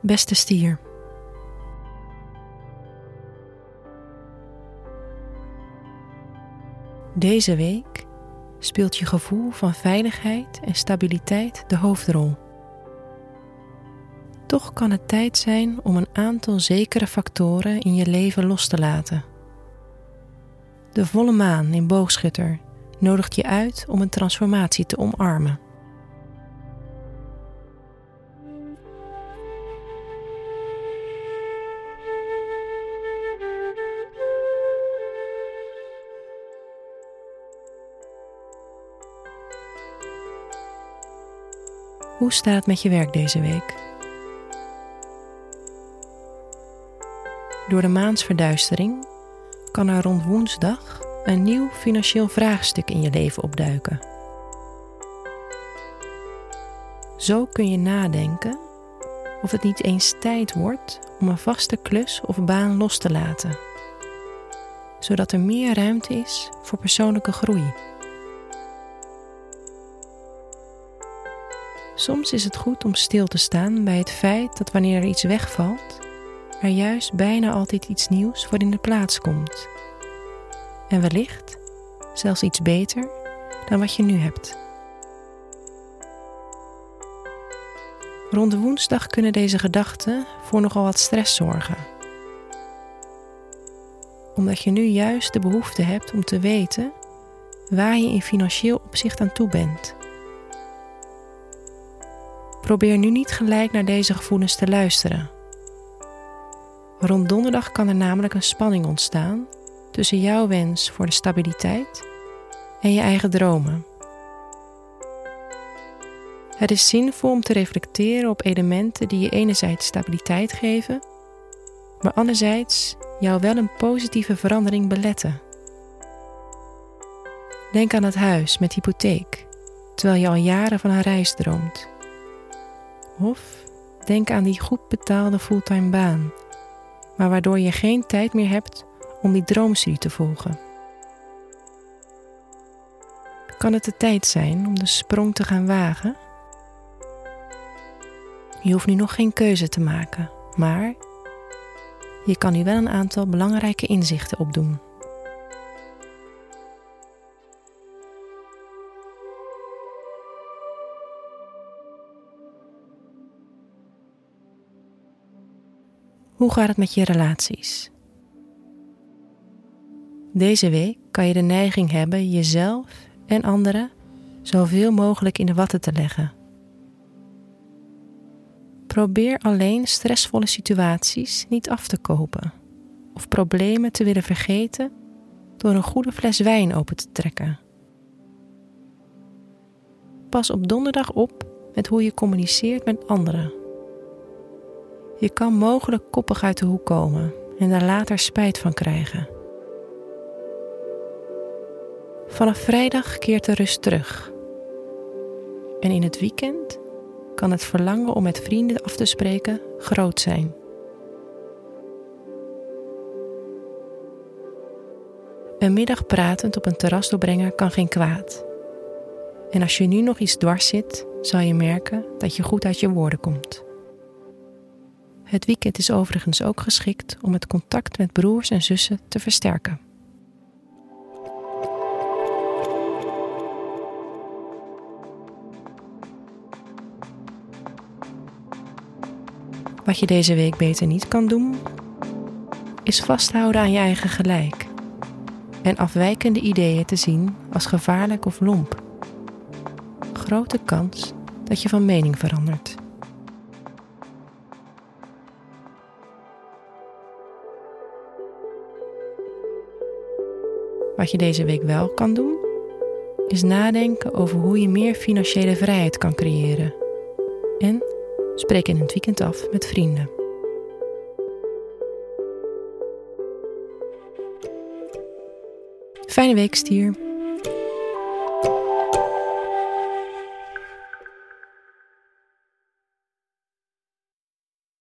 Beste stier. Deze week speelt je gevoel van veiligheid en stabiliteit de hoofdrol. Toch kan het tijd zijn om een aantal zekere factoren in je leven los te laten. De volle maan in Boogschutter nodigt je uit om een transformatie te omarmen. Hoe staat het met je werk deze week? Door de maansverduistering kan er rond woensdag een nieuw financieel vraagstuk in je leven opduiken. Zo kun je nadenken of het niet eens tijd wordt om een vaste klus of baan los te laten, zodat er meer ruimte is voor persoonlijke groei. Soms is het goed om stil te staan bij het feit dat wanneer er iets wegvalt, er juist bijna altijd iets nieuws voor in de plaats komt. En wellicht zelfs iets beter dan wat je nu hebt. Rond de woensdag kunnen deze gedachten voor nogal wat stress zorgen. Omdat je nu juist de behoefte hebt om te weten waar je in financieel opzicht aan toe bent. Probeer nu niet gelijk naar deze gevoelens te luisteren. Rond donderdag kan er namelijk een spanning ontstaan tussen jouw wens voor de stabiliteit en je eigen dromen. Het is zinvol om te reflecteren op elementen die je enerzijds stabiliteit geven, maar anderzijds jou wel een positieve verandering beletten. Denk aan het huis met hypotheek, terwijl je al jaren van een reis droomt. Of denk aan die goed betaalde fulltime baan, maar waardoor je geen tijd meer hebt om die droomstudie te volgen. Kan het de tijd zijn om de sprong te gaan wagen? Je hoeft nu nog geen keuze te maken, maar je kan nu wel een aantal belangrijke inzichten opdoen. Hoe gaat het met je relaties? Deze week kan je de neiging hebben jezelf en anderen zoveel mogelijk in de watten te leggen. Probeer alleen stressvolle situaties niet af te kopen of problemen te willen vergeten door een goede fles wijn open te trekken. Pas op donderdag op met hoe je communiceert met anderen. Je kan mogelijk koppig uit de hoek komen en daar later spijt van krijgen. Vanaf vrijdag keert de rust terug. En in het weekend kan het verlangen om met vrienden af te spreken groot zijn. Een middag pratend op een terras doorbrengen kan geen kwaad. En als je nu nog iets dwars zit, zal je merken dat je goed uit je woorden komt. Het weekend is overigens ook geschikt om het contact met broers en zussen te versterken. Wat je deze week beter niet kan doen, is vasthouden aan je eigen gelijk en afwijkende ideeën te zien als gevaarlijk of lomp. Grote kans dat je van mening verandert. Wat je deze week wel kan doen, is nadenken over hoe je meer financiële vrijheid kan creëren. En spreek in het weekend af met vrienden. Fijne week, stier.